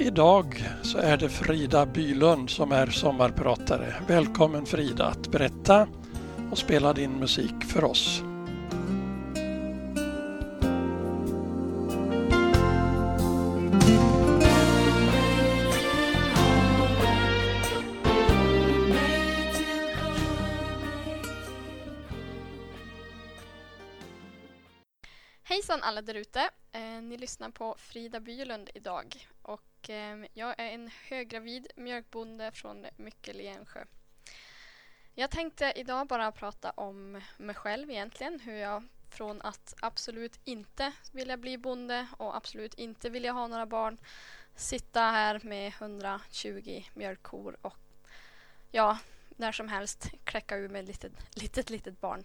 Idag så är det Frida Bylund som är sommarpratare. Välkommen Frida att berätta och spela din musik för oss. Hejsan alla därute! Eh, ni lyssnar på Frida Bylund idag och ehm, jag är en höggravid mjölkbonde från Myckel i Ensjö. Jag tänkte idag bara prata om mig själv egentligen, hur jag från att absolut inte vilja bli bonde och absolut inte vilja ha några barn sitta här med 120 mjölkkor och ja, när som helst kläcka ur med ett litet, litet, litet barn.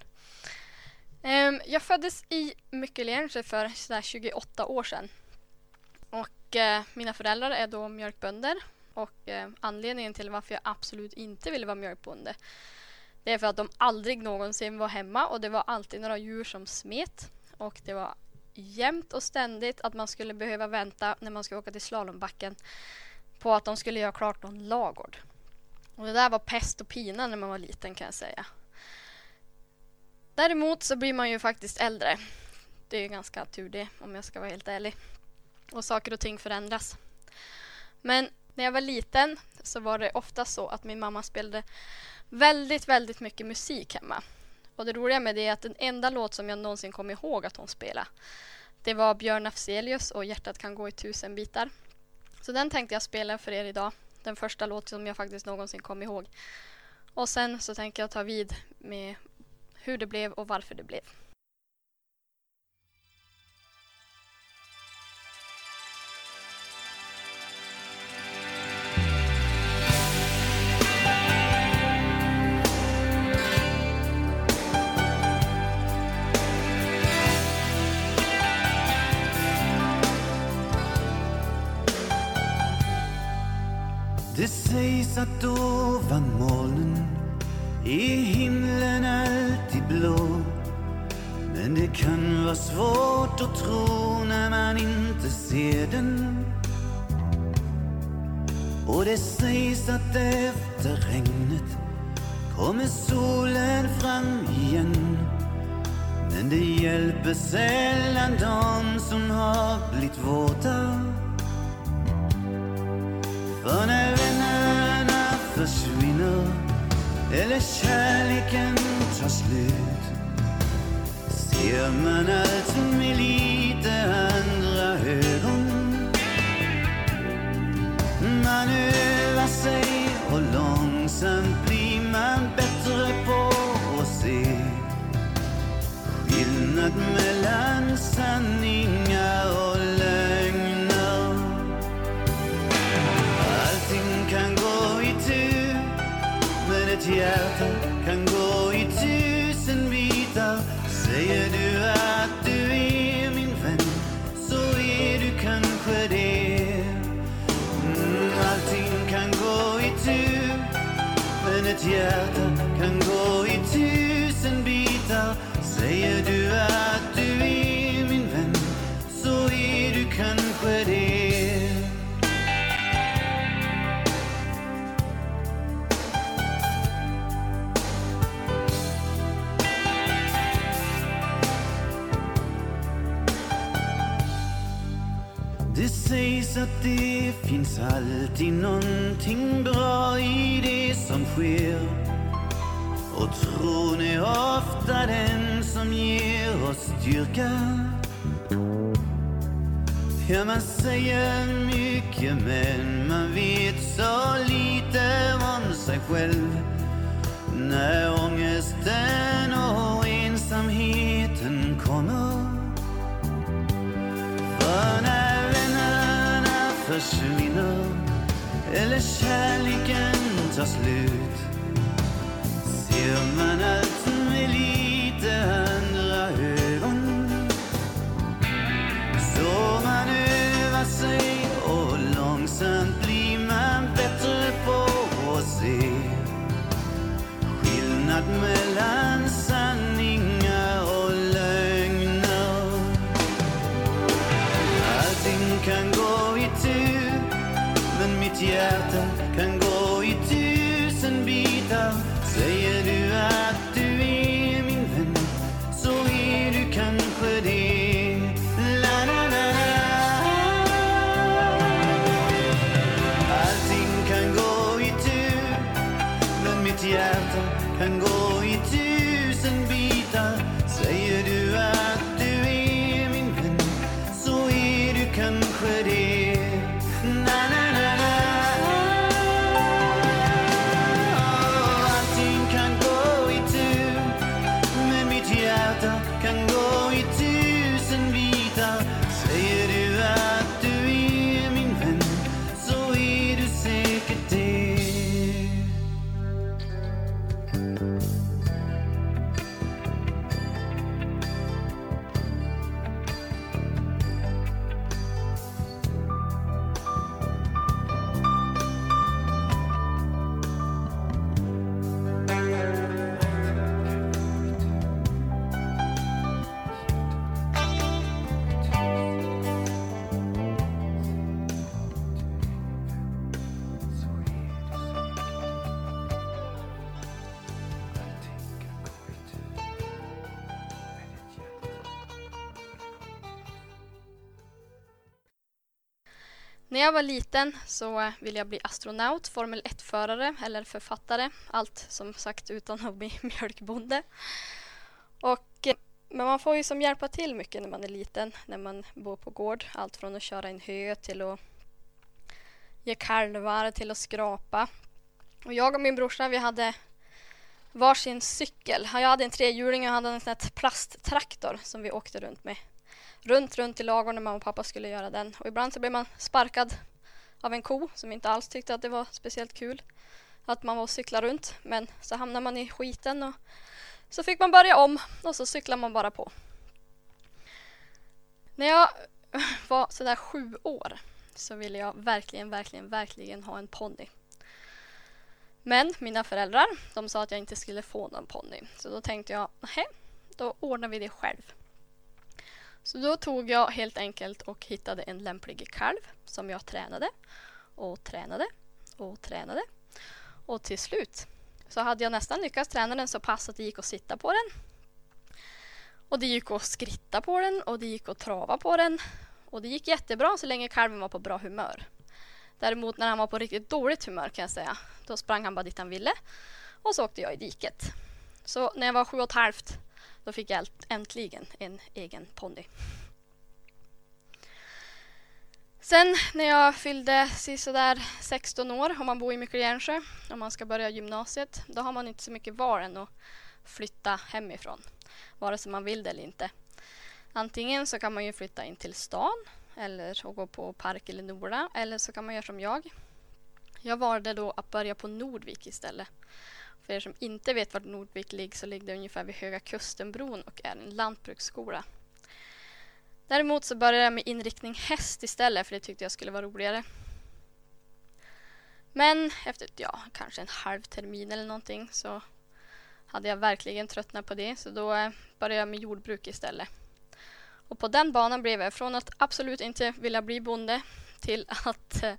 Um, jag föddes i Myckelense för sådär 28 år sedan. Och uh, mina föräldrar är då mjölkbönder. Och uh, anledningen till varför jag absolut inte ville vara mjölkbonde det är för att de aldrig någonsin var hemma och det var alltid några djur som smet. Och det var jämt och ständigt att man skulle behöva vänta när man skulle åka till slalombacken på att de skulle göra klart någon lagård. Och det där var pest och pina när man var liten kan jag säga. Däremot så blir man ju faktiskt äldre. Det är ganska tur det om jag ska vara helt ärlig. Och saker och ting förändras. Men när jag var liten så var det ofta så att min mamma spelade väldigt, väldigt mycket musik hemma. Och det roliga med det är att den enda låt som jag någonsin kom ihåg att hon spelade det var Björn Afzelius och Hjärtat kan gå i tusen bitar. Så den tänkte jag spela för er idag. Den första låt som jag faktiskt någonsin kom ihåg. Och sen så tänker jag ta vid med hur det blev och varför det blev. Det sägs att ovan molnen i himlen det kan vara svårt att tro när man inte ser den. Och det sägs att efter regnet kommer solen fram igen. Men det hjälper sällan de som har blivit våta. För när vännerna försvinner eller kärleken tar slut ser man allt med lite andra ögon. Man övar sig och långsamt blir man bättre på att se skillnad mellan sanning men att det finns alltid någonting bra i det som sker. Och tron är ofta den som ger oss styrka. Ja, man säger mycket men man vet så lite om sig själv. När ångesten och ensamheten kommer. För när försvinner eller kärleken tar slut ser man allt med lite andra ögon. Så man övar sig och långsamt blir man bättre på att se skillnad mellan Yeah. Jag var liten så ville jag bli astronaut, Formel 1-förare eller författare. Allt som sagt utan att bli mjölkbonde. Och, eh, men man får ju som hjälpa till mycket när man är liten, när man bor på gård. Allt från att köra in hö till att ge kalvar till att skrapa. Och jag och min brorsa vi hade varsin cykel. Jag hade en trehjuling och jag hade en sån här plasttraktor som vi åkte runt med runt, runt i ladugården när mamma och pappa skulle göra den. Och ibland så blev man sparkad av en ko som inte alls tyckte att det var speciellt kul att man var och cyklade runt. Men så hamnade man i skiten och så fick man börja om och så cyklade man bara på. När jag var sådär sju år så ville jag verkligen, verkligen, verkligen ha en ponny. Men mina föräldrar, de sa att jag inte skulle få någon ponny. Så då tänkte jag, nej, då ordnar vi det själv. Så då tog jag helt enkelt och hittade en lämplig kalv som jag tränade och tränade och tränade. Och till slut så hade jag nästan lyckats träna den så pass att det gick att sitta på den. Och det gick att skritta på den och det gick att trava på den. Och det gick jättebra så länge kalven var på bra humör. Däremot när han var på riktigt dåligt humör kan jag säga, då sprang han bara dit han ville. Och så åkte jag i diket. Så när jag var sju och ett halvt då fick jag äntligen en egen ponny. Sen när jag fyllde sådär 16 år, om man bor i Myckelsjärnsjö, om man ska börja gymnasiet, då har man inte så mycket val än att flytta hemifrån, vare sig man vill det eller inte. Antingen så kan man ju flytta in till stan eller och gå på Park eller Nora, eller så kan man göra som jag. Jag valde då att börja på Nordvik istället. För er som inte vet var Nordvik ligger så ligger det ungefär vid Höga Kustenbron och är en lantbruksskola. Däremot så började jag med inriktning häst istället för det tyckte jag skulle vara roligare. Men efter ja, kanske en halv termin eller någonting så hade jag verkligen tröttnat på det så då eh, började jag med jordbruk istället. Och på den banan blev jag från att absolut inte vilja bli bonde till att eh,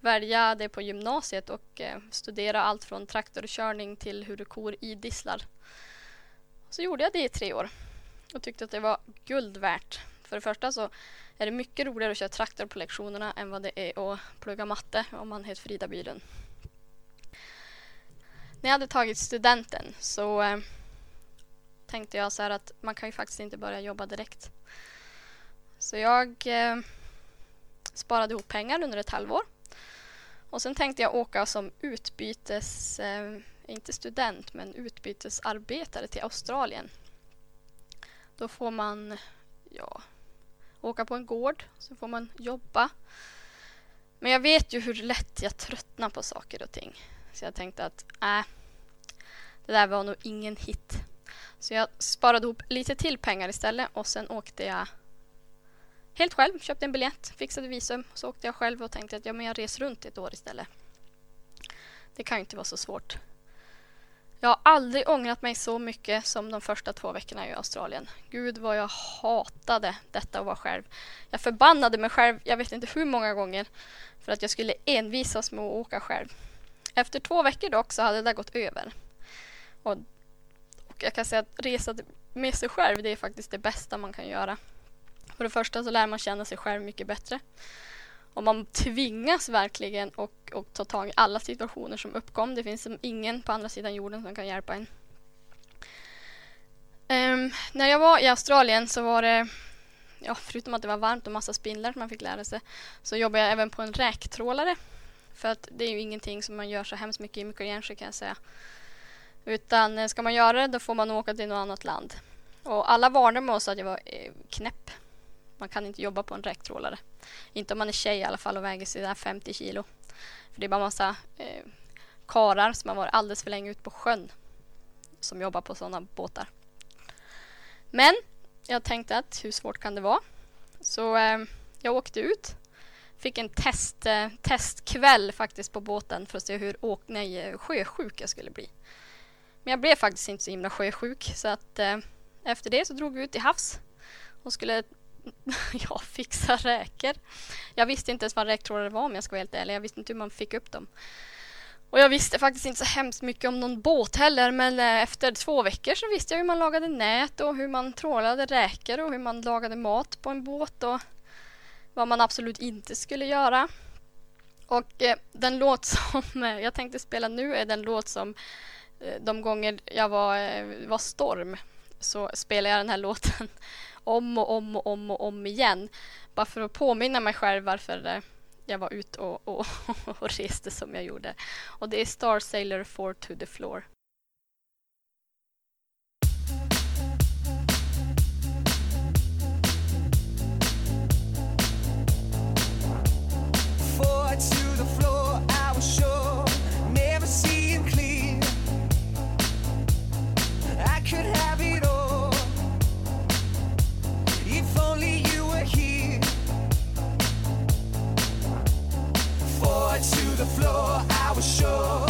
välja det på gymnasiet och eh, studera allt från traktorkörning till hur kor idisslar. Så gjorde jag det i tre år och tyckte att det var guld värt. För det första så är det mycket roligare att köra traktor på lektionerna än vad det är att plugga matte om man heter Frida Bylund. När jag hade tagit studenten så eh, tänkte jag så här att man kan ju faktiskt inte börja jobba direkt. Så jag eh, sparade ihop pengar under ett halvår och sen tänkte jag åka som utbytes, eh, inte student, men utbytesarbetare till Australien. Då får man ja, åka på en gård, så får man jobba. Men jag vet ju hur lätt jag tröttnar på saker och ting. Så jag tänkte att äh, det där var nog ingen hit. Så jag sparade ihop lite till pengar istället och sen åkte jag helt själv. Köpte en biljett, fixade visum. Så åkte jag själv och tänkte att ja, men jag reser runt ett år istället. Det kan ju inte vara så svårt. Jag har aldrig ångrat mig så mycket som de första två veckorna i Australien. Gud vad jag hatade detta att vara själv. Jag förbannade mig själv, jag vet inte hur många gånger, för att jag skulle envisas med att åka själv. Efter två veckor dock så hade det gått över. Och, och jag kan säga att resa med sig själv, det är faktiskt det bästa man kan göra. För det första så lär man känna sig själv mycket bättre. Och man tvingas verkligen att, och ta tag i alla situationer som uppkom. Det finns ingen på andra sidan jorden som kan hjälpa en. Um, när jag var i Australien så var det, ja, förutom att det var varmt och massa spindlar som man fick lära sig, så jobbade jag även på en räktrålare. För att det är ju ingenting som man gör så hemskt mycket i Mykoljensjö kan jag säga. Utan eh, ska man göra det då får man åka till något annat land. Och alla varnade mig och sa att jag var eh, knäpp. Man kan inte jobba på en räktrålare. Inte om man är tjej i alla fall och väger sig 50 kilo. För det är bara massa eh, karar som har varit alldeles för länge ute på sjön som jobbar på sådana båtar. Men jag tänkte att hur svårt kan det vara? Så eh, jag åkte ut. Fick en test, eh, testkväll faktiskt på båten för att se hur åk, nej, eh, sjösjuk jag skulle bli. Men jag blev faktiskt inte så himla sjösjuk så att eh, efter det så drog vi ut i havs och skulle Jag fixar räkor. Jag visste inte ens vad räktrålare var om jag ska vara helt ärlig. Jag visste inte hur man fick upp dem. Och jag visste faktiskt inte så hemskt mycket om någon båt heller men eh, efter två veckor så visste jag hur man lagade nät och hur man trålade räkor och hur man lagade mat på en båt och vad man absolut inte skulle göra. Och eh, den låt som eh, jag tänkte spela nu är den låt som eh, de gånger jag var, var storm så spelade jag den här låten om och om och om och om igen. Bara för att påminna mig själv varför eh, jag var ute och, och, och reste som jag gjorde. Och det är Star Sailor 4 to the floor. floor, I was sure.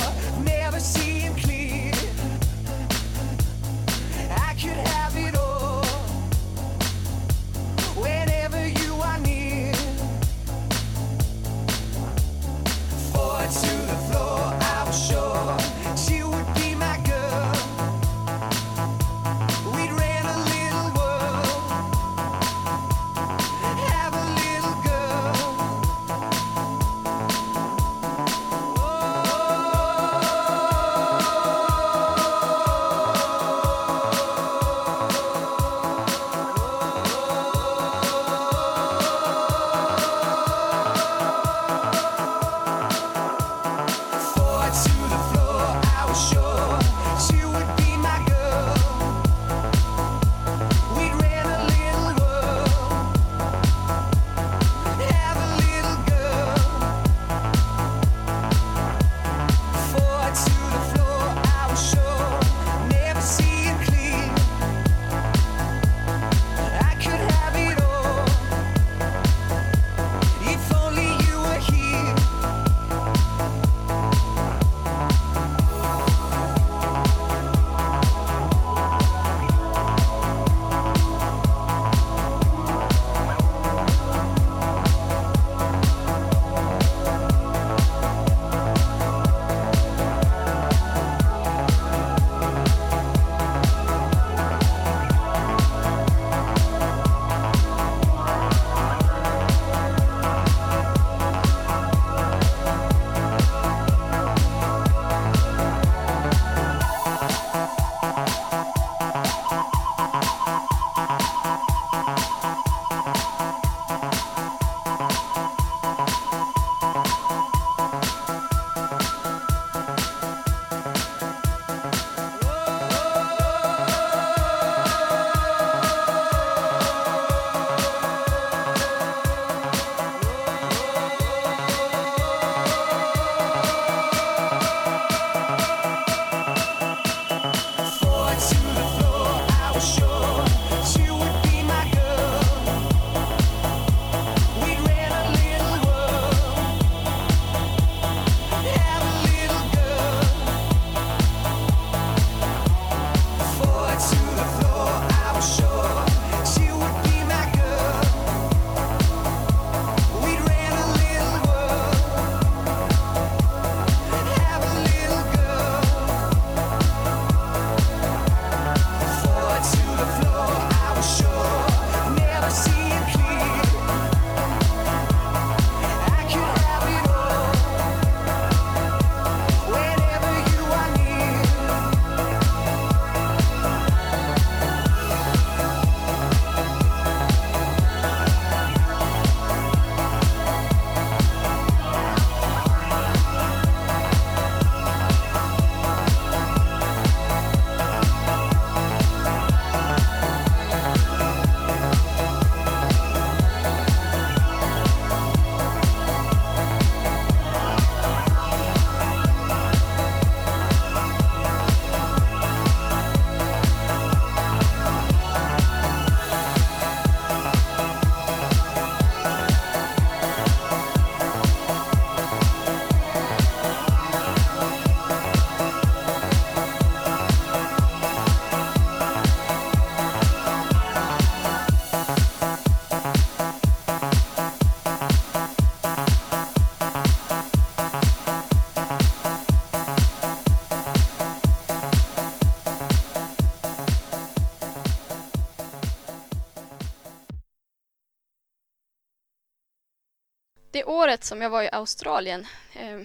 Året som jag var i Australien, eh,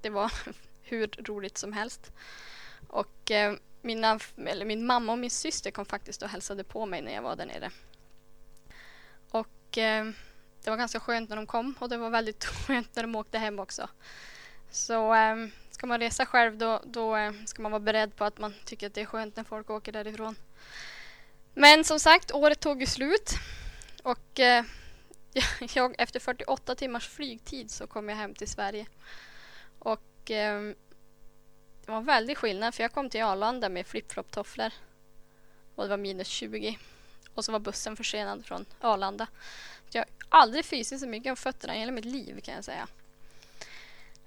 det var hur roligt som helst. Och eh, mina, eller min mamma och min syster kom faktiskt och hälsade på mig när jag var där nere. Och eh, det var ganska skönt när de kom och det var väldigt skönt när de åkte hem också. Så ska man resa själv då, då ska man vara beredd på att man tycker att det är skönt när folk åker därifrån. Men som sagt, året tog ju slut och jag, jag, efter 48 timmars flygtid så kom jag hem till Sverige. Och eh, det var en väldig skillnad för jag kom till Arlanda med flip-flop-tofflor och det var minus 20 och så var bussen försenad från Arlanda. Jag har aldrig fysiskt så mycket om fötterna i hela mitt liv kan jag säga.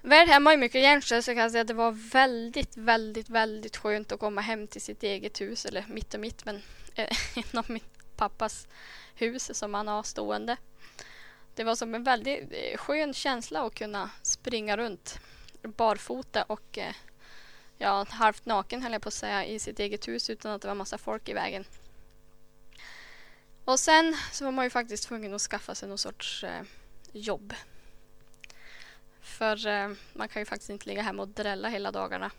Väl hemma i Mykelgärnsjö så kan jag säga att det var väldigt, väldigt, väldigt skönt att komma hem till sitt eget hus, eller mitt och mitt, men en av min pappas hus som han har stående. Det var som en väldigt eh, skön känsla att kunna springa runt barfota och eh, ja, halvt naken höll jag på att säga i sitt eget hus utan att det var massa folk i vägen. Och sen så var man ju faktiskt tvungen att skaffa sig någon sorts eh, jobb. För eh, man kan ju faktiskt inte ligga hemma och drälla hela dagarna.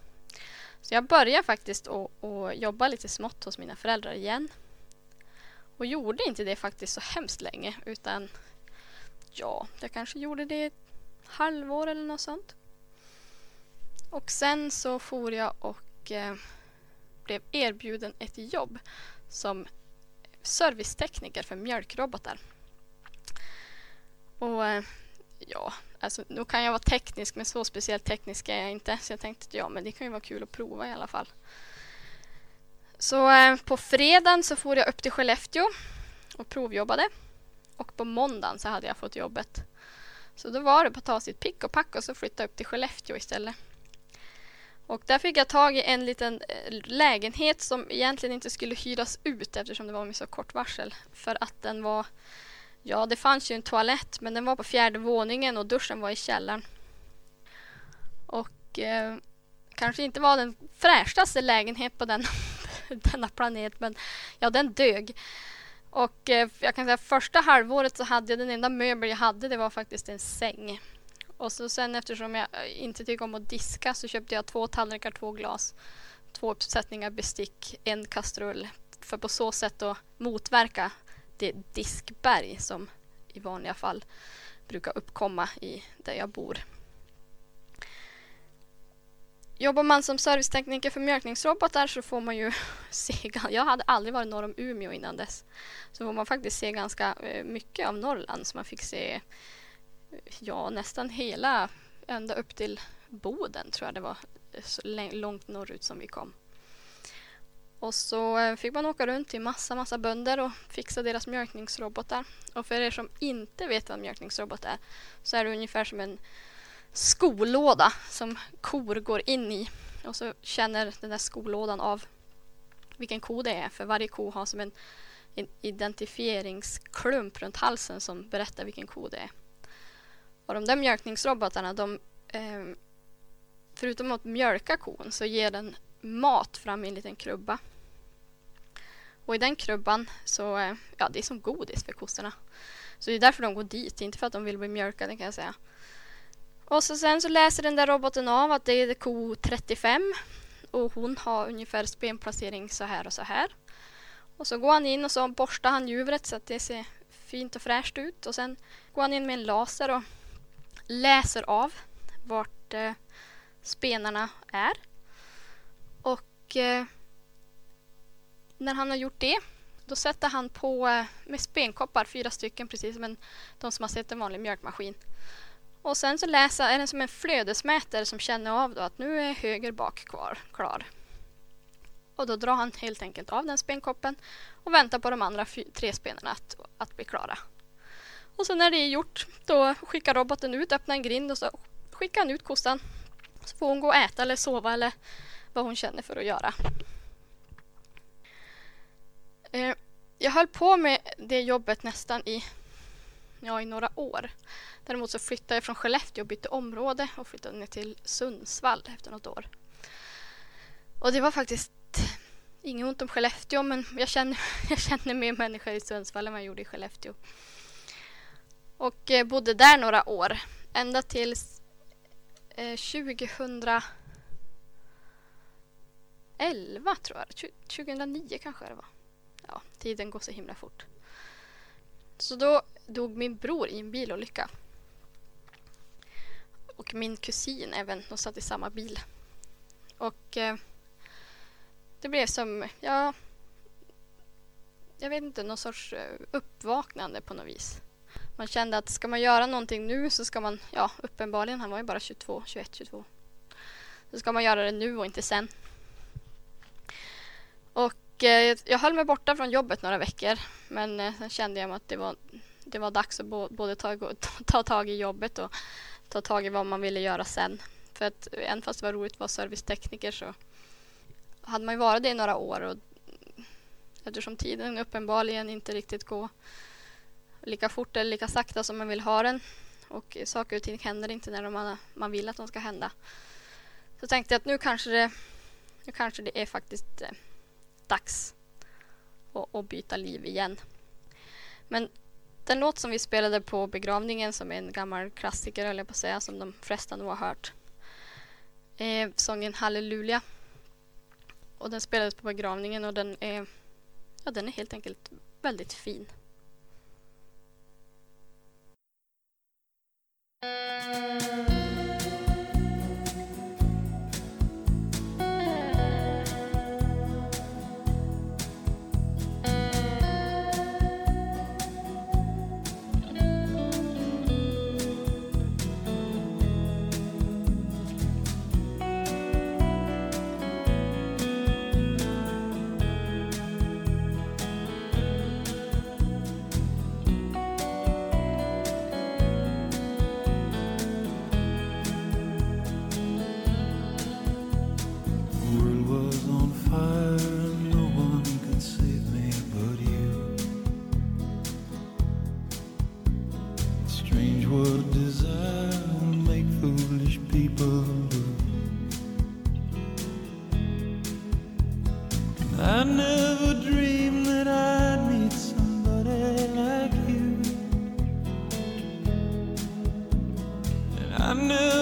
Så jag började faktiskt att jobba lite smått hos mina föräldrar igen. Och gjorde inte det faktiskt så hemskt länge utan ja, jag kanske gjorde det ett halvår eller något sånt. Och sen så for jag och eh, blev erbjuden ett jobb som servicetekniker för mjölkrobotar. Och eh, ja, alltså nu kan jag vara teknisk men så speciellt teknisk är jag inte. Så jag tänkte att ja, men det kan ju vara kul att prova i alla fall. Så eh, på fredagen så for jag upp till Skellefteå och provjobbade. Och på måndagen så hade jag fått jobbet. Så då var det på att ta sitt pick och pack och så flytta upp till Skellefteå istället. Och där fick jag tag i en liten eh, lägenhet som egentligen inte skulle hyras ut eftersom det var med så kort varsel. För att den var, ja det fanns ju en toalett men den var på fjärde våningen och duschen var i källaren. Och eh, kanske inte var den fräschaste lägenhet på den, denna planet men ja den dög. Och eh, jag kan säga första halvåret så hade jag den enda möbel jag hade det var faktiskt en säng. Och så sen eftersom jag eh, inte tycker om att diska så köpte jag två tallrikar, två glas, två uppsättningar bestick, en kastrull. För på så sätt att motverka det diskberg som i vanliga fall brukar uppkomma i där jag bor. Jobbar man som servicetekniker för mjölkningsrobotar så får man ju se... Jag hade aldrig varit norr om Umeå innan dess. Så får man faktiskt se ganska eh, mycket av Norrland. Så man fick se eh, ja, nästan hela, ända upp till Boden tror jag det var, eh, så långt norrut som vi kom. Och så fick man åka runt till massa, massa bönder och fixa deras mjölkningsrobotar. Och för er som inte vet vad en mjölkningsrobot är så är det ungefär som en skolåda som kor går in i. Och så känner den där skolådan av vilken ko det är. För varje ko har som en, en identifieringsklump runt halsen som berättar vilken ko det är. Och de där mjölkningsrobotarna, de, eh, förutom att mjölka kon så ger den mat fram i en liten krubba. Och i den krubban så, eh, ja det är som godis för kossorna. Så det är därför de går dit, inte för att de vill bli mjölkade kan jag säga. Och så sen så läser den där roboten av att det är ko 35 och hon har ungefär spenplacering så här och så här. Och så går han in och så borstar han djuret så att det ser fint och fräscht ut och sen går han in med en laser och läser av vart eh, spenarna är. Och eh, när han har gjort det då sätter han på eh, med spenkoppar, fyra stycken precis som en, de som har sett en vanlig mjölkmaskin. Och sen så läsa, är den som en flödesmätare som känner av då att nu är höger bak kvar, klar. Och då drar han helt enkelt av den spenkoppen och väntar på de andra tre spenarna att, att bli klara. Och sen när det är gjort, då skickar roboten ut, öppnar en grind och så skickar han ut kossan. Så får hon gå och äta eller sova eller vad hon känner för att göra. Eh, jag höll på med det jobbet nästan i, ja, i några år. Däremot så flyttade jag från Skellefteå och bytte område och flyttade ner till Sundsvall efter något år. Och det var faktiskt inget ont om Skellefteå men jag känner, jag känner mer människor i Sundsvall än vad jag gjorde i Skellefteå. Och eh, bodde där några år. Ända tills eh, 2011 tror jag. 2009 kanske det var. Ja, tiden går så himla fort. Så då dog min bror i en bilolycka. Och min kusin även. De satt i samma bil. Och eh, det blev som, ja, jag vet inte, någon sorts eh, uppvaknande på något vis. Man kände att ska man göra någonting nu så ska man, ja uppenbarligen, han var ju bara 22, 21, 22. Så ska man göra det nu och inte sen. Och Eh, jag höll mig borta från jobbet några veckor. Men eh, sen kände jag att det var, det var dags att både ta, ta tag i jobbet och ta tag i vad man ville göra sen. För att även fast det var roligt att vara servicetekniker så hade man ju varit det i några år och eftersom tiden uppenbarligen inte riktigt går lika fort eller lika sakta som man vill ha den och saker och ting händer inte när man, man vill att de ska hända. Så tänkte jag att nu kanske det, nu kanske det är faktiskt eh, dags att, att byta liv igen. Men den låt som vi spelade på begravningen som är en gammal klassiker höll jag på att säga som de flesta nog har hört. Eh, sången Halleluja. Och den spelades på begravningen och den är, ja, den är helt enkelt väldigt fin. Mm. knew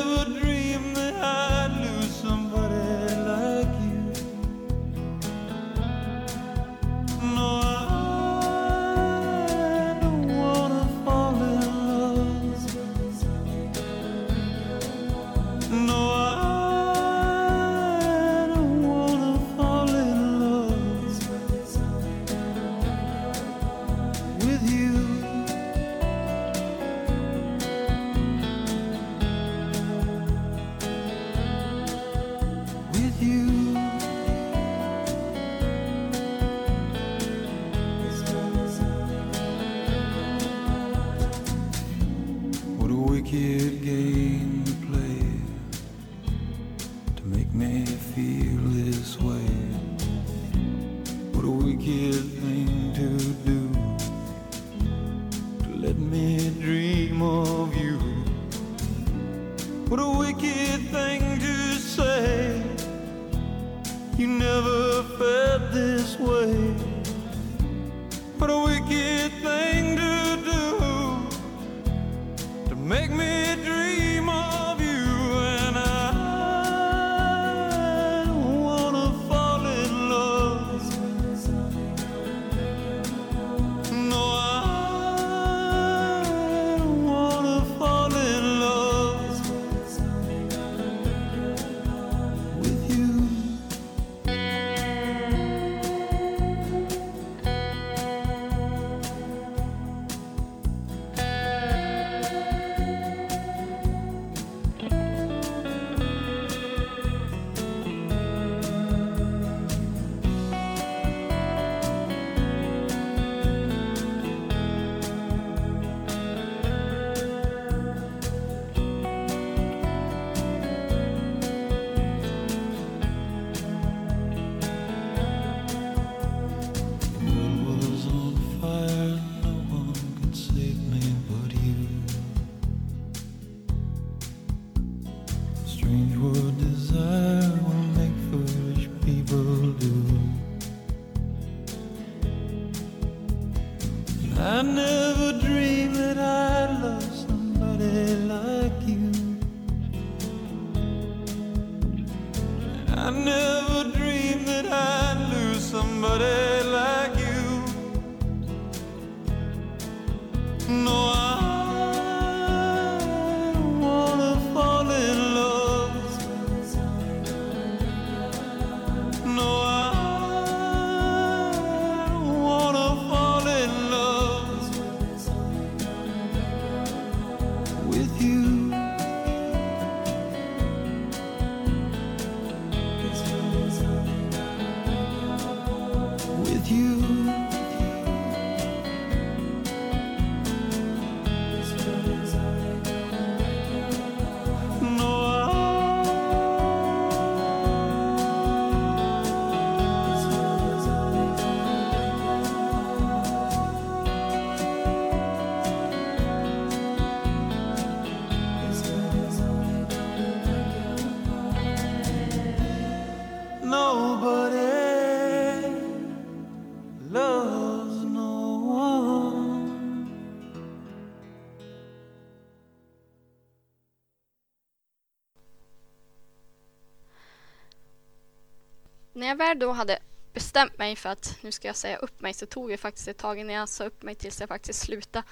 jag väl då hade bestämt mig för att nu ska jag säga upp mig så tog det faktiskt ett tag innan jag sa upp mig tills jag faktiskt slutade.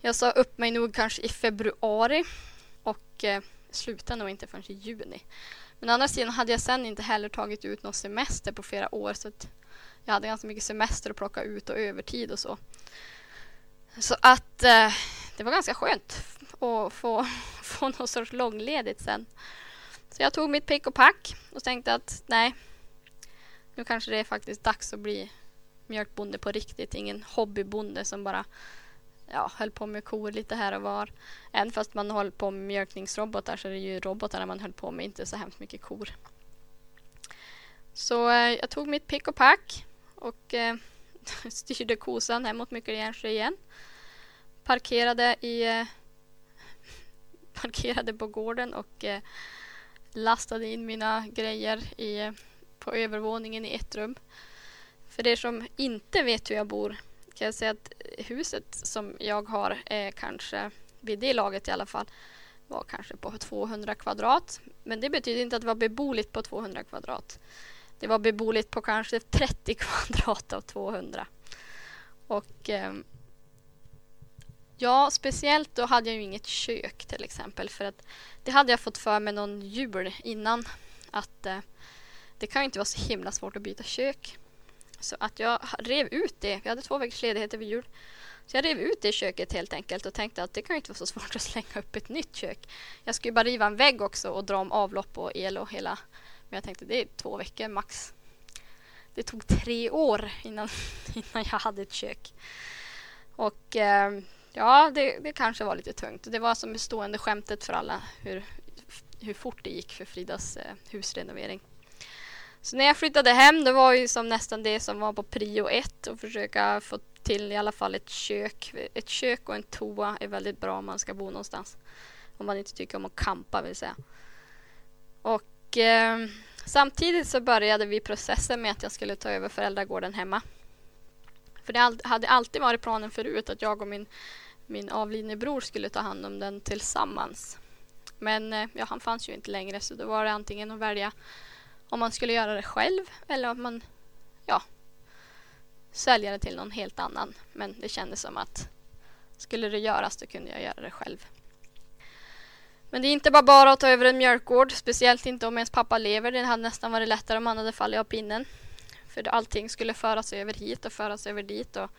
Jag sa upp mig nog kanske i februari och eh, slutade nog inte förrän i juni. Men å andra sidan hade jag sen inte heller tagit ut någon semester på flera år så att jag hade ganska mycket semester att plocka ut och övertid och så. Så att eh, det var ganska skönt att få, få någon sorts långledigt sen. Så jag tog mitt pick och pack och tänkte att nej, nu kanske det är faktiskt dags att bli mjölkbonde på riktigt. Ingen hobbybonde som bara ja, höll på med kor lite här och var. Även fast man höll på med mjölkningsrobotar så är det ju robotarna man höll på med, inte så hemskt mycket kor. Så eh, jag tog mitt pick och pack och eh, styrde kosan hemåt Myckeljärnsjö igen. Parkerade i eh, parkerade på gården och eh, lastade in mina grejer i, eh, på övervåningen i ett rum. För er som inte vet hur jag bor kan jag säga att huset som jag har är kanske, vid det laget i alla fall, var kanske på 200 kvadrat. Men det betyder inte att det var beboeligt på 200 kvadrat. Det var beboeligt på kanske 30 kvadrat av 200. Och eh, ja, speciellt då hade jag ju inget kök till exempel. För att det hade jag fått för mig någon jul innan. Att eh, det kan ju inte vara så himla svårt att byta kök. Så att jag rev ut det. Vi hade två veckors ledighet över jul. Så jag rev ut det köket helt enkelt och tänkte att det kan ju inte vara så svårt att slänga upp ett nytt kök. Jag skulle bara riva en vägg också och dra om avlopp och el och hela. Men jag tänkte det är två veckor max. Det tog tre år innan, innan jag hade ett kök. Och eh, ja, det, det kanske var lite tungt. Det var som det stående skämtet för alla hur, hur fort det gick för Fridas eh, husrenovering. Så när jag flyttade hem, det var ju som nästan det som var på prio ett att försöka få till i alla fall ett kök. Ett kök och en toa är väldigt bra om man ska bo någonstans. Om man inte tycker om att kampa vill säga. Och eh, samtidigt så började vi processen med att jag skulle ta över föräldragården hemma. För det hade alltid varit planen förut att jag och min, min avlidne bror skulle ta hand om den tillsammans. Men eh, ja, han fanns ju inte längre så då var det antingen att välja om man skulle göra det själv eller om man ja, sälja det till någon helt annan. Men det kändes som att skulle det göras då kunde jag göra det själv. Men det är inte bara bara att ta över en mjölkgård, speciellt inte om ens pappa lever. Det hade nästan varit lättare om han hade fallit av pinnen. För allting skulle föras över hit och föras över dit. Och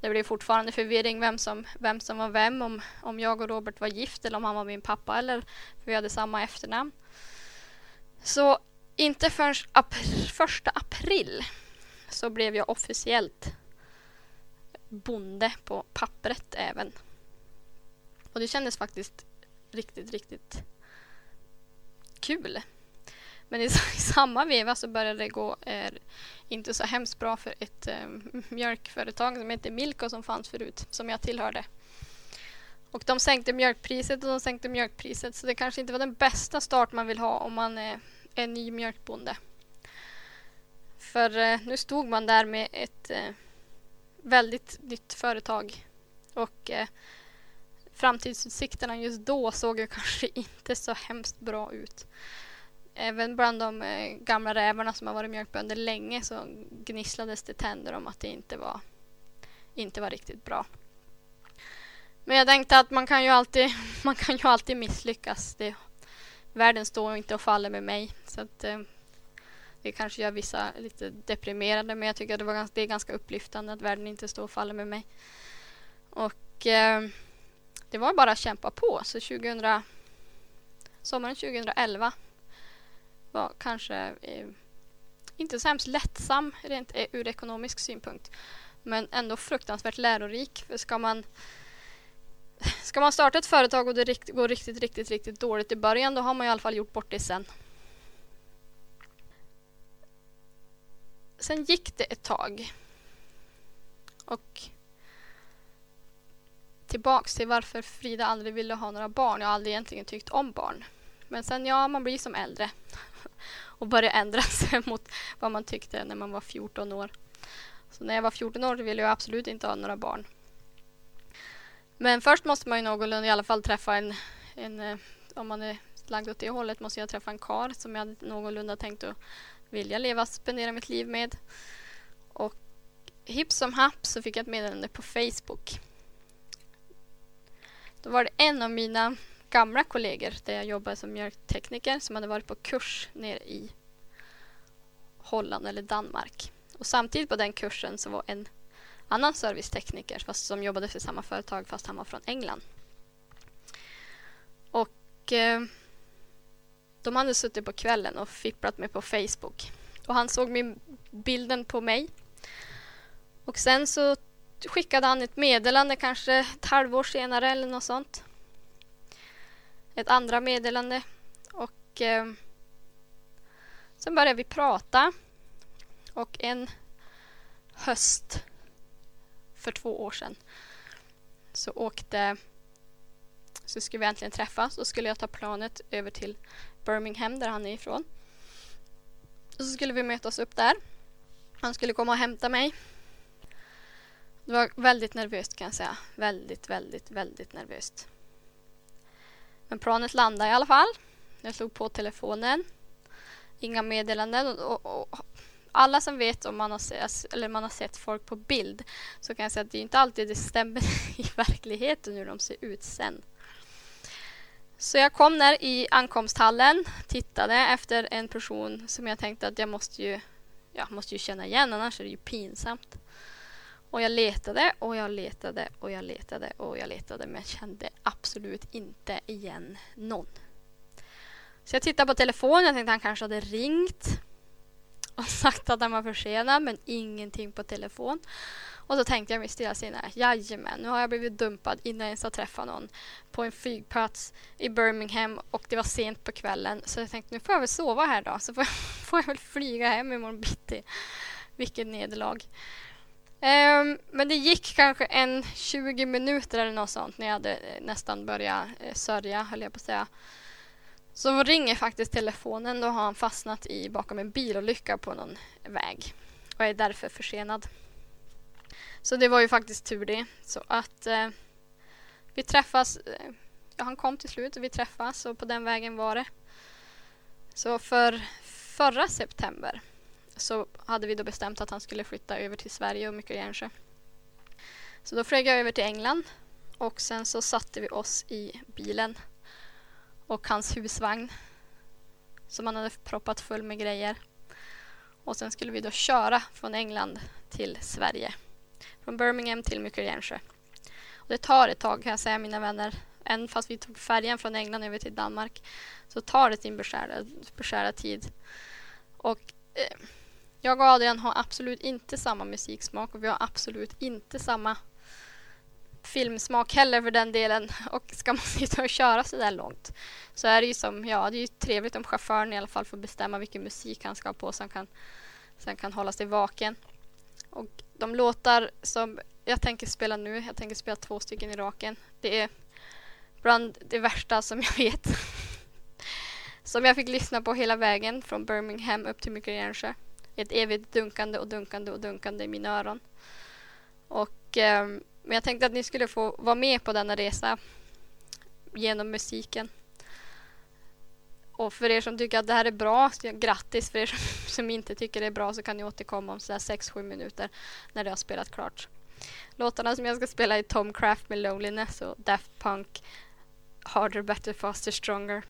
det blev fortfarande förvirring vem som, vem som var vem. Om, om jag och Robert var gift eller om han var min pappa eller för vi hade samma efternamn. Så inte förrän ap första april så blev jag officiellt bonde på pappret även. Och det kändes faktiskt riktigt, riktigt kul. Men i, samma veva så började det gå eh, inte så hemskt bra för ett eh, mjölkföretag som heter Milko som fanns förut, som jag tillhörde. Och de sänkte mjölkpriset och de sänkte mjölkpriset så det kanske inte var den bästa start man vill ha om man eh, en ny mjölkbonde. För eh, nu stod man där med ett eh, väldigt nytt företag och eh, framtidsutsikterna just då såg ju kanske inte så hemskt bra ut. Även bland de eh, gamla rävarna som har varit mjölkbönder länge så gnisslades det tänder om att det inte var, inte var riktigt bra. Men jag tänkte att man kan ju alltid, man kan ju alltid misslyckas. Det världen står inte och faller med mig. Så att, eh, det kanske gör vissa lite deprimerade men jag tycker att det, var ganska, det är ganska upplyftande att världen inte står och faller med mig. Och eh, det var bara att kämpa på. Så 2000, sommaren 2011 var kanske eh, inte så hemskt lättsam rent eh, ur ekonomisk synpunkt. Men ändå fruktansvärt lärorik. För ska man Ska man starta ett företag och det går riktigt, riktigt, riktigt dåligt i början då har man i alla fall gjort bort det sen. Sen gick det ett tag. Och tillbaks till varför Frida aldrig ville ha några barn. Jag har aldrig egentligen tyckt om barn. Men sen ja, man blir som äldre och börjar ändra sig mot vad man tyckte när man var 14 år. Så när jag var 14 år ville jag absolut inte ha några barn. Men först måste man ju någorlunda i alla fall träffa en, en eh, om man är lagd åt det hållet måste jag träffa en kar som jag någorlunda tänkt att vilja leva, spendera mitt liv med. Och hipp som happ så fick jag ett meddelande på Facebook. Då var det en av mina gamla kollegor där jag jobbade som mjölktekniker som hade varit på kurs nere i Holland eller Danmark. Och samtidigt på den kursen så var en annan servicetekniker fast som jobbade för samma företag fast han var från England. Och eh, de hade suttit på kvällen och fipplat mig på Facebook. Och han såg min bilden på mig. Och sen så skickade han ett meddelande kanske ett halvår senare eller något sånt. Ett andra meddelande. Och eh, sen började vi prata. Och en höst för två år sedan så åkte så skulle vi äntligen träffas och skulle jag ta planet över till Birmingham där han är ifrån. Och så skulle vi mötas upp där. Han skulle komma och hämta mig. Det var väldigt nervöst kan jag säga. Väldigt, väldigt, väldigt nervöst. Men planet landade i alla fall. Jag slog på telefonen. Inga meddelanden. Och, och, och alla som vet om man har, sett, eller man har sett folk på bild så kan jag säga att det är inte alltid det stämmer i verkligheten hur de ser ut sen. Så jag kom där i ankomsthallen, tittade efter en person som jag tänkte att jag måste ju, jag måste ju känna igen, annars är det ju pinsamt. Och jag letade och jag letade och jag letade och jag letade men jag kände absolut inte igen någon. Så jag tittade på telefonen, jag tänkte att han kanske hade ringt och sagt att han var försenad men ingenting på telefon. Och så tänkte jag mig stillasinnade, jajamän, nu har jag blivit dumpad innan jag ens har träffat någon på en flygplats i Birmingham och det var sent på kvällen. Så jag tänkte nu får jag väl sova här då, så får jag, får jag väl flyga hem imorgon bitti. Vilket nederlag. Um, men det gick kanske en 20 minuter eller något sånt när jag hade eh, nästan börjat eh, sörja, höll jag på att säga. Så ringer faktiskt telefonen. Då har han fastnat i bakom en bilolycka på någon väg och är därför försenad. Så det var ju faktiskt tur det. Så att eh, vi träffas. Eh, ja, han kom till slut och vi träffas och på den vägen var det. Så för förra september så hade vi då bestämt att han skulle flytta över till Sverige och mycket Järnsjö. Så då flög jag över till England och sen så satte vi oss i bilen och hans husvagn som han hade proppat full med grejer. Och sen skulle vi då köra från England till Sverige. Från Birmingham till Mykeljernsjö. Och det tar ett tag kan jag säga mina vänner. Även fast vi tog färjan från England över till Danmark så tar det sin beskärda, beskärda tid. Och eh, jag och Adrian har absolut inte samma musiksmak och vi har absolut inte samma filmsmak heller för den delen. Och ska man sitta och köra så där långt så är det ju som, ja det är ju trevligt om chauffören i alla fall får bestämma vilken musik han ska ha på så han kan, så han kan hålla sig vaken. Och de låtar som jag tänker spela nu, jag tänker spela två stycken i raken. Det är bland det värsta som jag vet. som jag fick lyssna på hela vägen från Birmingham upp till Mykeljernsjö. Ett evigt dunkande och dunkande och dunkande i mina öron. Och eh, men jag tänkte att ni skulle få vara med på denna resa genom musiken. Och för er som tycker att det här är bra, grattis. För er som, som inte tycker det är bra så kan ni återkomma om 6-7 minuter när det har spelat klart. Låtarna som jag ska spela är Tom Craft med Loneliness och Daft Punk Harder, Better, Faster, Stronger.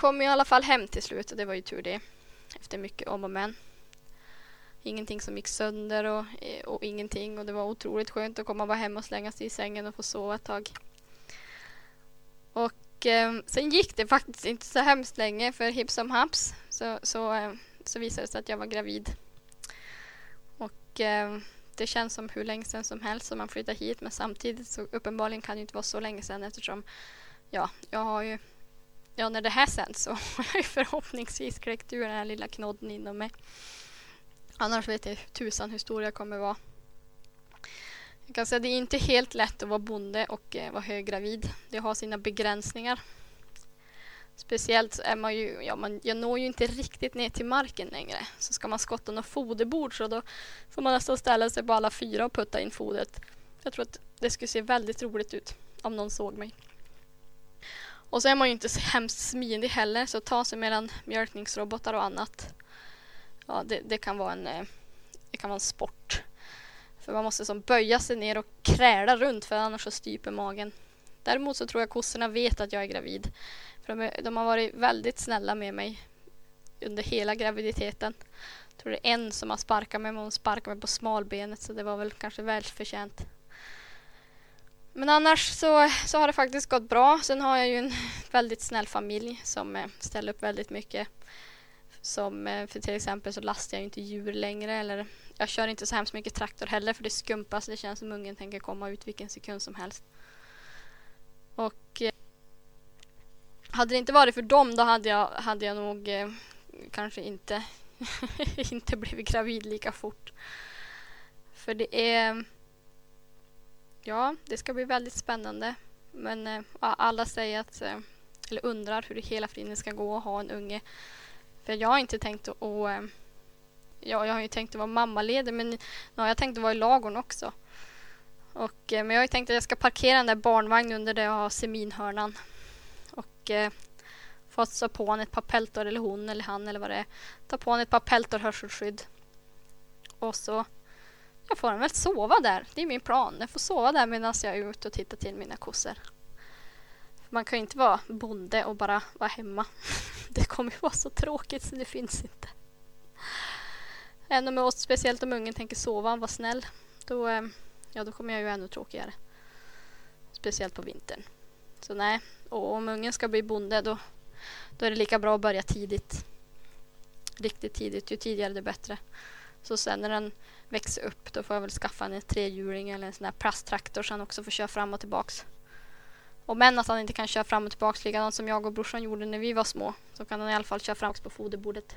Kom i alla fall hem till slut och det var ju tur det. Efter mycket om och men. Ingenting som gick sönder och, eh, och ingenting och det var otroligt skönt att komma bara hem och slänga sig i sängen och få sova ett tag. Och eh, sen gick det faktiskt inte så hemskt länge för hipp som haps så, så, eh, så visade det sig att jag var gravid. Och eh, det känns som hur länge sedan som helst som man flyttar hit men samtidigt så uppenbarligen kan det inte vara så länge sedan eftersom ja, jag har ju ja, när det här sänds så har jag ju förhoppningsvis kläckt ur den här lilla knodden inom mig. Annars vet jag tusan hur stor jag kommer vara. Jag kan säga att det är inte helt lätt att vara bonde och eh, vara höggravid. Det har sina begränsningar. Speciellt så är man ju, ja, man, jag når ju inte riktigt ner till marken längre. Så ska man skotta något foderbord så då får man nästan ställa sig på alla fyra och putta in fodret. Jag tror att det skulle se väldigt roligt ut om någon såg mig. Och så är man ju inte så hemskt smidig heller så att ta sig mellan mjölkningsrobotar och annat. Ja, det, det, kan vara en, eh, det kan vara en sport. För man måste som böja sig ner och kräla runt för annars så stryper magen. Däremot så tror jag kossorna vet att jag är gravid. För de, de har varit väldigt snälla med mig under hela graviditeten. Jag tror det är en som har sparkat mig, men hon sparkade mig på smalbenet så det var väl kanske välförtjänt. Men annars så, så har det faktiskt gått bra. Sen har jag ju en väldigt snäll familj som eh, ställer upp väldigt mycket. Som, eh, för till exempel så lastar jag inte djur längre eller jag kör inte så hemskt mycket traktor heller för det skumpas. Det känns som ungen tänker komma ut vilken sekund som helst. Och eh, hade det inte varit för dem då hade jag, hade jag nog eh, kanske inte, inte blivit gravid lika fort. För det är Ja, det ska bli väldigt spännande. Men eh, alla säger att, eh, eller undrar hur det hela friden ska gå att ha en unge. För jag har inte tänkt att, och, eh, ja, jag har ju tänkt att vara mammaledig men nu har jag tänkt att vara i lagorn också. Och, eh, men jag har ju tänkt att jag ska parkera den där barnvagnen under där jag har seminhörnan. Och eh, få ta på honom ett par peltor, eller hon eller han eller vad det är. Ta på honom ett par peltor hörselskydd. Och så jag får väl sova där. Det är min plan. Jag får sova där medan jag är ute och tittar till mina kossor. Man kan ju inte vara bonde och bara vara hemma. Det kommer ju vara så tråkigt så det finns inte. Ännu med oss, speciellt om ungen tänker sova och vara snäll. Då, eh, ja, då kommer jag ju ännu tråkigare. Speciellt på vintern. Så nej, och om ungen ska bli bonde då, då är det lika bra att börja tidigt. Riktigt tidigt. Ju tidigare det bättre. Så sen när den växer upp då får jag väl skaffa en trehjuling eller en sån där plasttraktor så han också får köra fram och tillbaks. Och men att han inte kan köra fram och tillbaks likadant som jag och brorsan gjorde när vi var små så kan han i alla fall köra fram på foderbordet.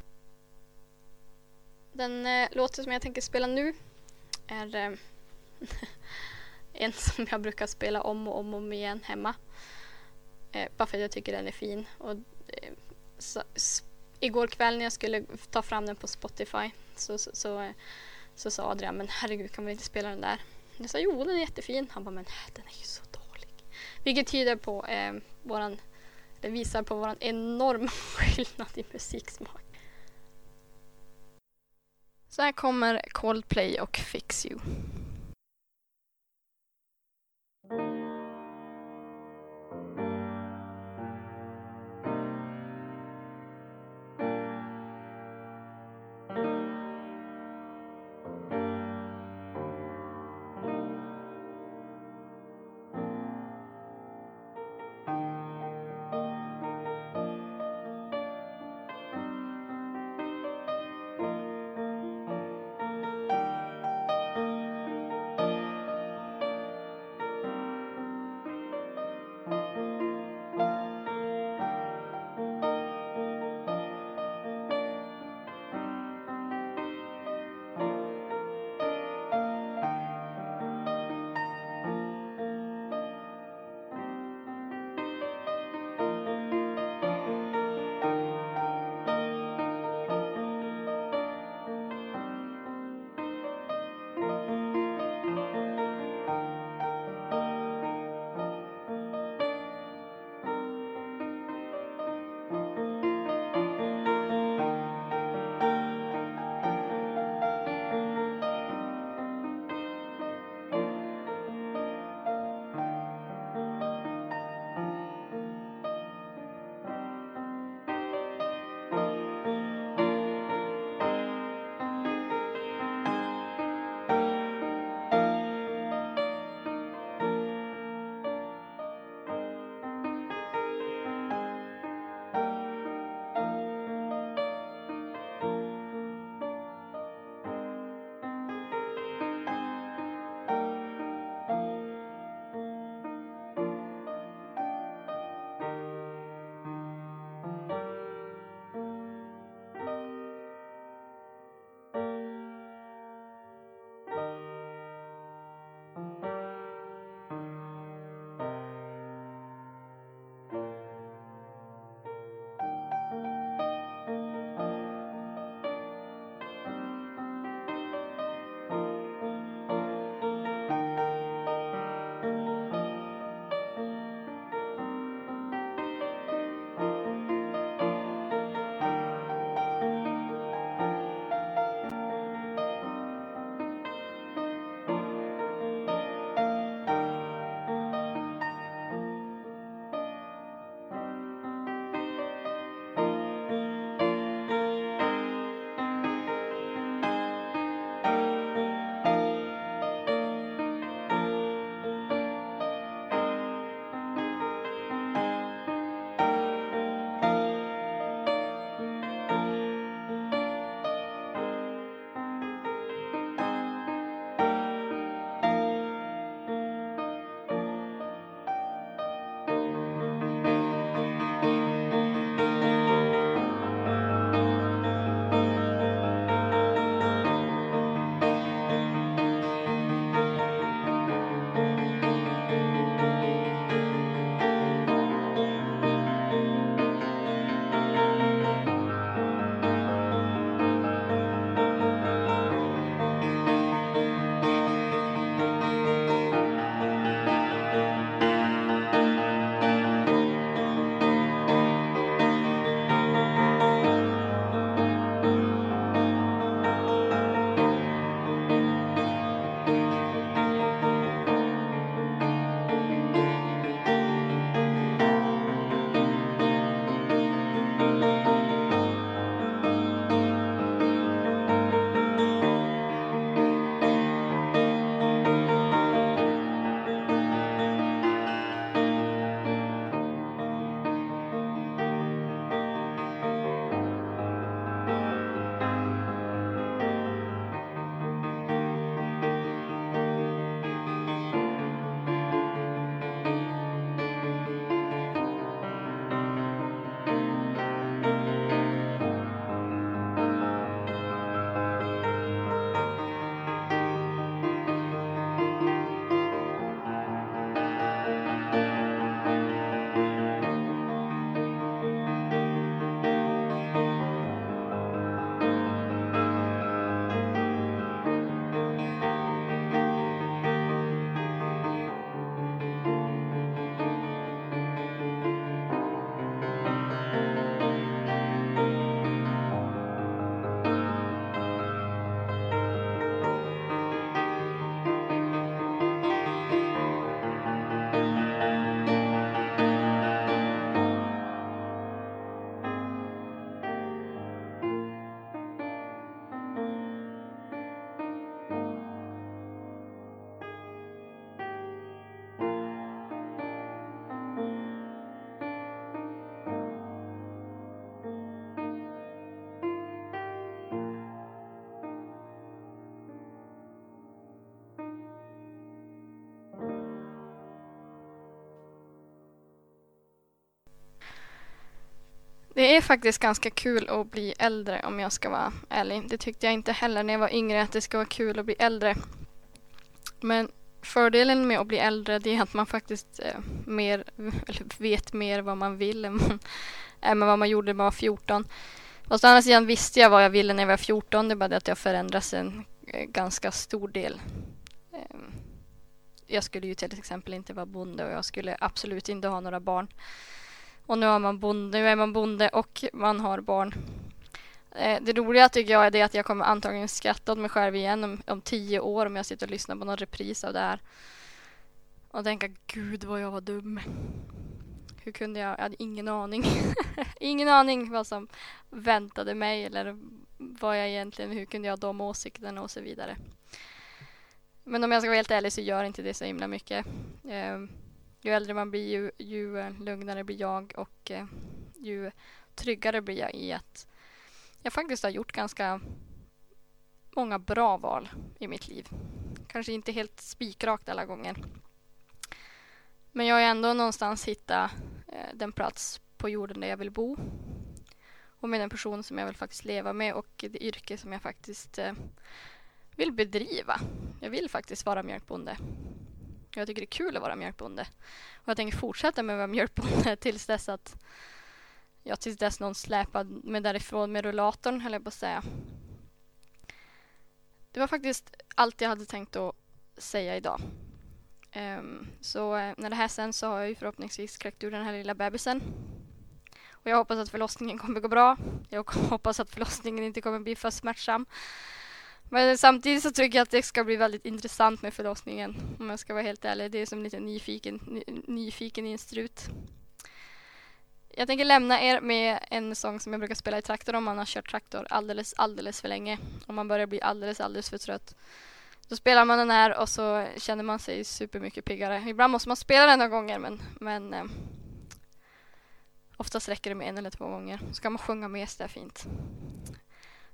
Den eh, låten som jag tänker spela nu är eh, en som jag brukar spela om och om, och om igen hemma. Eh, bara för att jag tycker den är fin. Och, eh, så, igår kväll när jag skulle ta fram den på Spotify så, så, så, eh, så sa Adrian, men herregud kan man inte spela den där? Jag sa jo den är jättefin. Han bara, men den är ju så dålig. Vilket tyder på eh, våran, det visar på våran enorma skillnad i musiksmak. Så här kommer Coldplay och Fix You. Är faktiskt ganska kul att bli äldre om jag ska vara ärlig. Det tyckte jag inte heller när jag var yngre att det ska vara kul att bli äldre. Men fördelen med att bli äldre det är att man faktiskt eh, mer, vet mer vad man vill än, än vad man gjorde när man var 14. Fast å andra sidan visste jag vad jag ville när jag var 14. Det är bara det att jag förändras en eh, ganska stor del. Eh, jag skulle ju till exempel inte vara bonde och jag skulle absolut inte ha några barn. Och nu, har man bonde, nu är man bonde och man har barn. Eh, det roliga tycker jag är det att jag kommer antagligen skratta åt mig själv igen om, om tio år om jag sitter och lyssnar på någon repris av det här. Och tänka gud vad jag var dum. Hur kunde jag? Jag hade ingen aning. ingen aning vad som väntade mig eller vad jag egentligen, hur kunde jag ha de åsikterna och så vidare. Men om jag ska vara helt ärlig så gör inte det så himla mycket. Ehm, ju äldre man blir ju, ju eh, lugnare blir jag och eh, ju tryggare blir jag i att jag faktiskt har gjort ganska många bra val i mitt liv. Kanske inte helt spikrakt alla gånger. Men jag har ändå någonstans hittat eh, den plats på jorden där jag vill bo. Och med den person som jag vill faktiskt leva med och det yrke som jag faktiskt eh, vill bedriva. Jag vill faktiskt vara mjölkbonde. Jag tycker det är kul att vara mjölkbonde. Och jag tänker fortsätta med att vara mjölkbonde tills dess att ja, tills dess någon släpar mig därifrån med rullatorn, höll jag på att säga. Det var faktiskt allt jag hade tänkt att säga idag. Um, så eh, när det här sen så har jag ju förhoppningsvis kläckt ur den här lilla bebisen. Och jag hoppas att förlossningen kommer gå bra. Jag hoppas att förlossningen inte kommer bli för smärtsam. Men samtidigt så tycker jag att det ska bli väldigt intressant med förlossningen. Om jag ska vara helt ärlig. Det är som lite nyfiken, nyfiken i en strut. Jag tänker lämna er med en sång som jag brukar spela i traktor om man har kört traktor alldeles, alldeles för länge. Om man börjar bli alldeles, alldeles för trött. Då spelar man den här och så känner man sig supermycket piggare. Ibland måste man spela den några gånger men, men eh, oftast räcker det med en eller två gånger. Så kan man sjunga med så det är fint.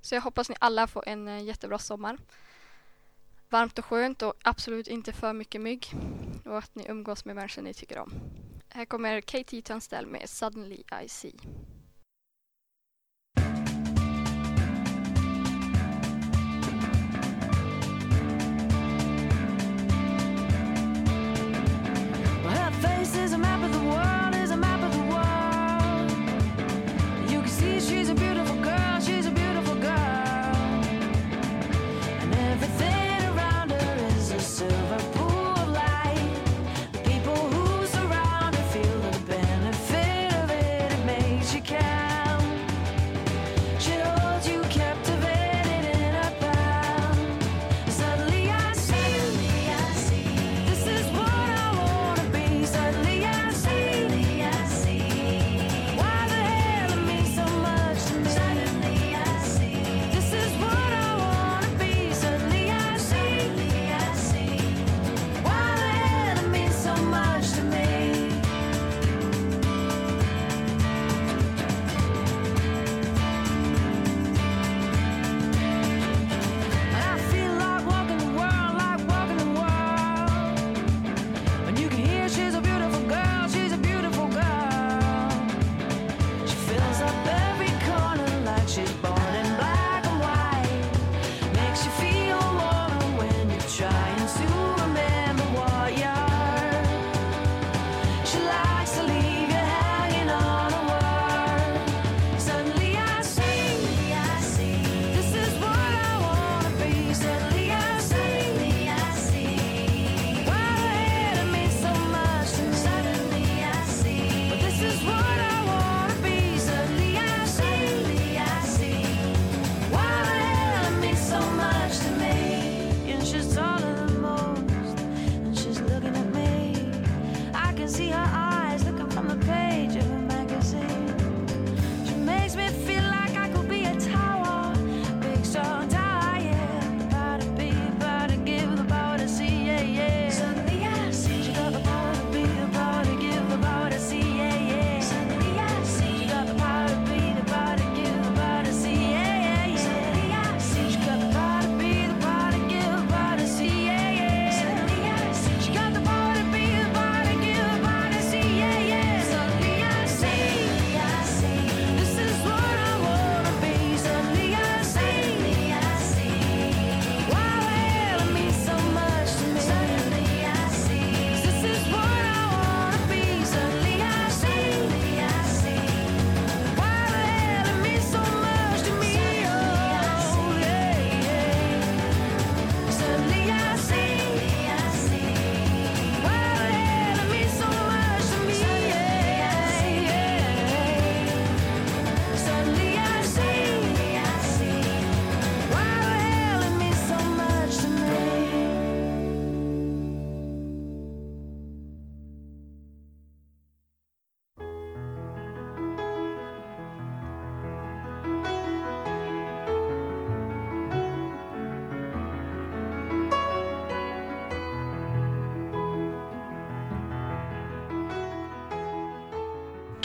Så jag hoppas ni alla får en eh, jättebra sommar. Varmt och skönt och absolut inte för mycket mygg. Och att ni umgås med människor ni tycker om. Här kommer KT Tunstall med Suddenly I See.